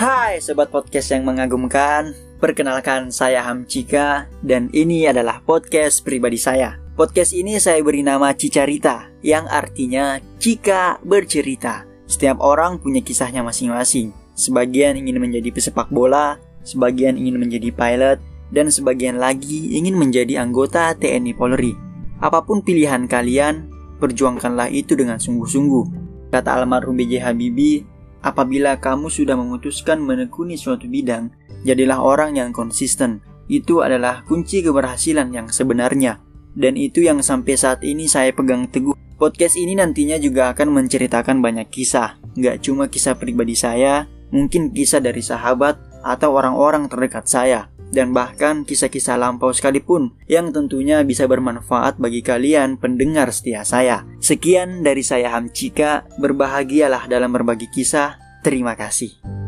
Hai sobat podcast yang mengagumkan. Perkenalkan saya Hamcika Dan ini adalah podcast pribadi saya. Podcast ini saya beri nama Cicarita Yang artinya Cika bercerita. Setiap orang punya kisahnya masing-masing. Sebagian ingin menjadi pesepak bola Sebagian ingin menjadi pilot Dan sebagian lagi ingin menjadi anggota TNI Polri. Apa pun pilihan kalian Perjuangkanlah itu dengan sungguh-sungguh. Kata almarhum B.J. Habibie Apabila kamu sudah memutuskan menekuni suatu bidang, jadilah orang yang konsisten. Itu adalah kunci keberhasilan yang sebenarnya. Dan itu yang sampai saat ini saya pegang teguh. Podcast ini nantinya juga akan menceritakan banyak kisah. Gak cuma kisah pribadi saya, mungkin kisah dari sahabat atau orang-orang terdekat saya dan bahkan kisah-kisah lampau sekalipun yang tentunya bisa bermanfaat bagi kalian pendengar setia saya. Sekian dari saya Hamcika, berbahagialah dalam berbagi kisah. Terima kasih.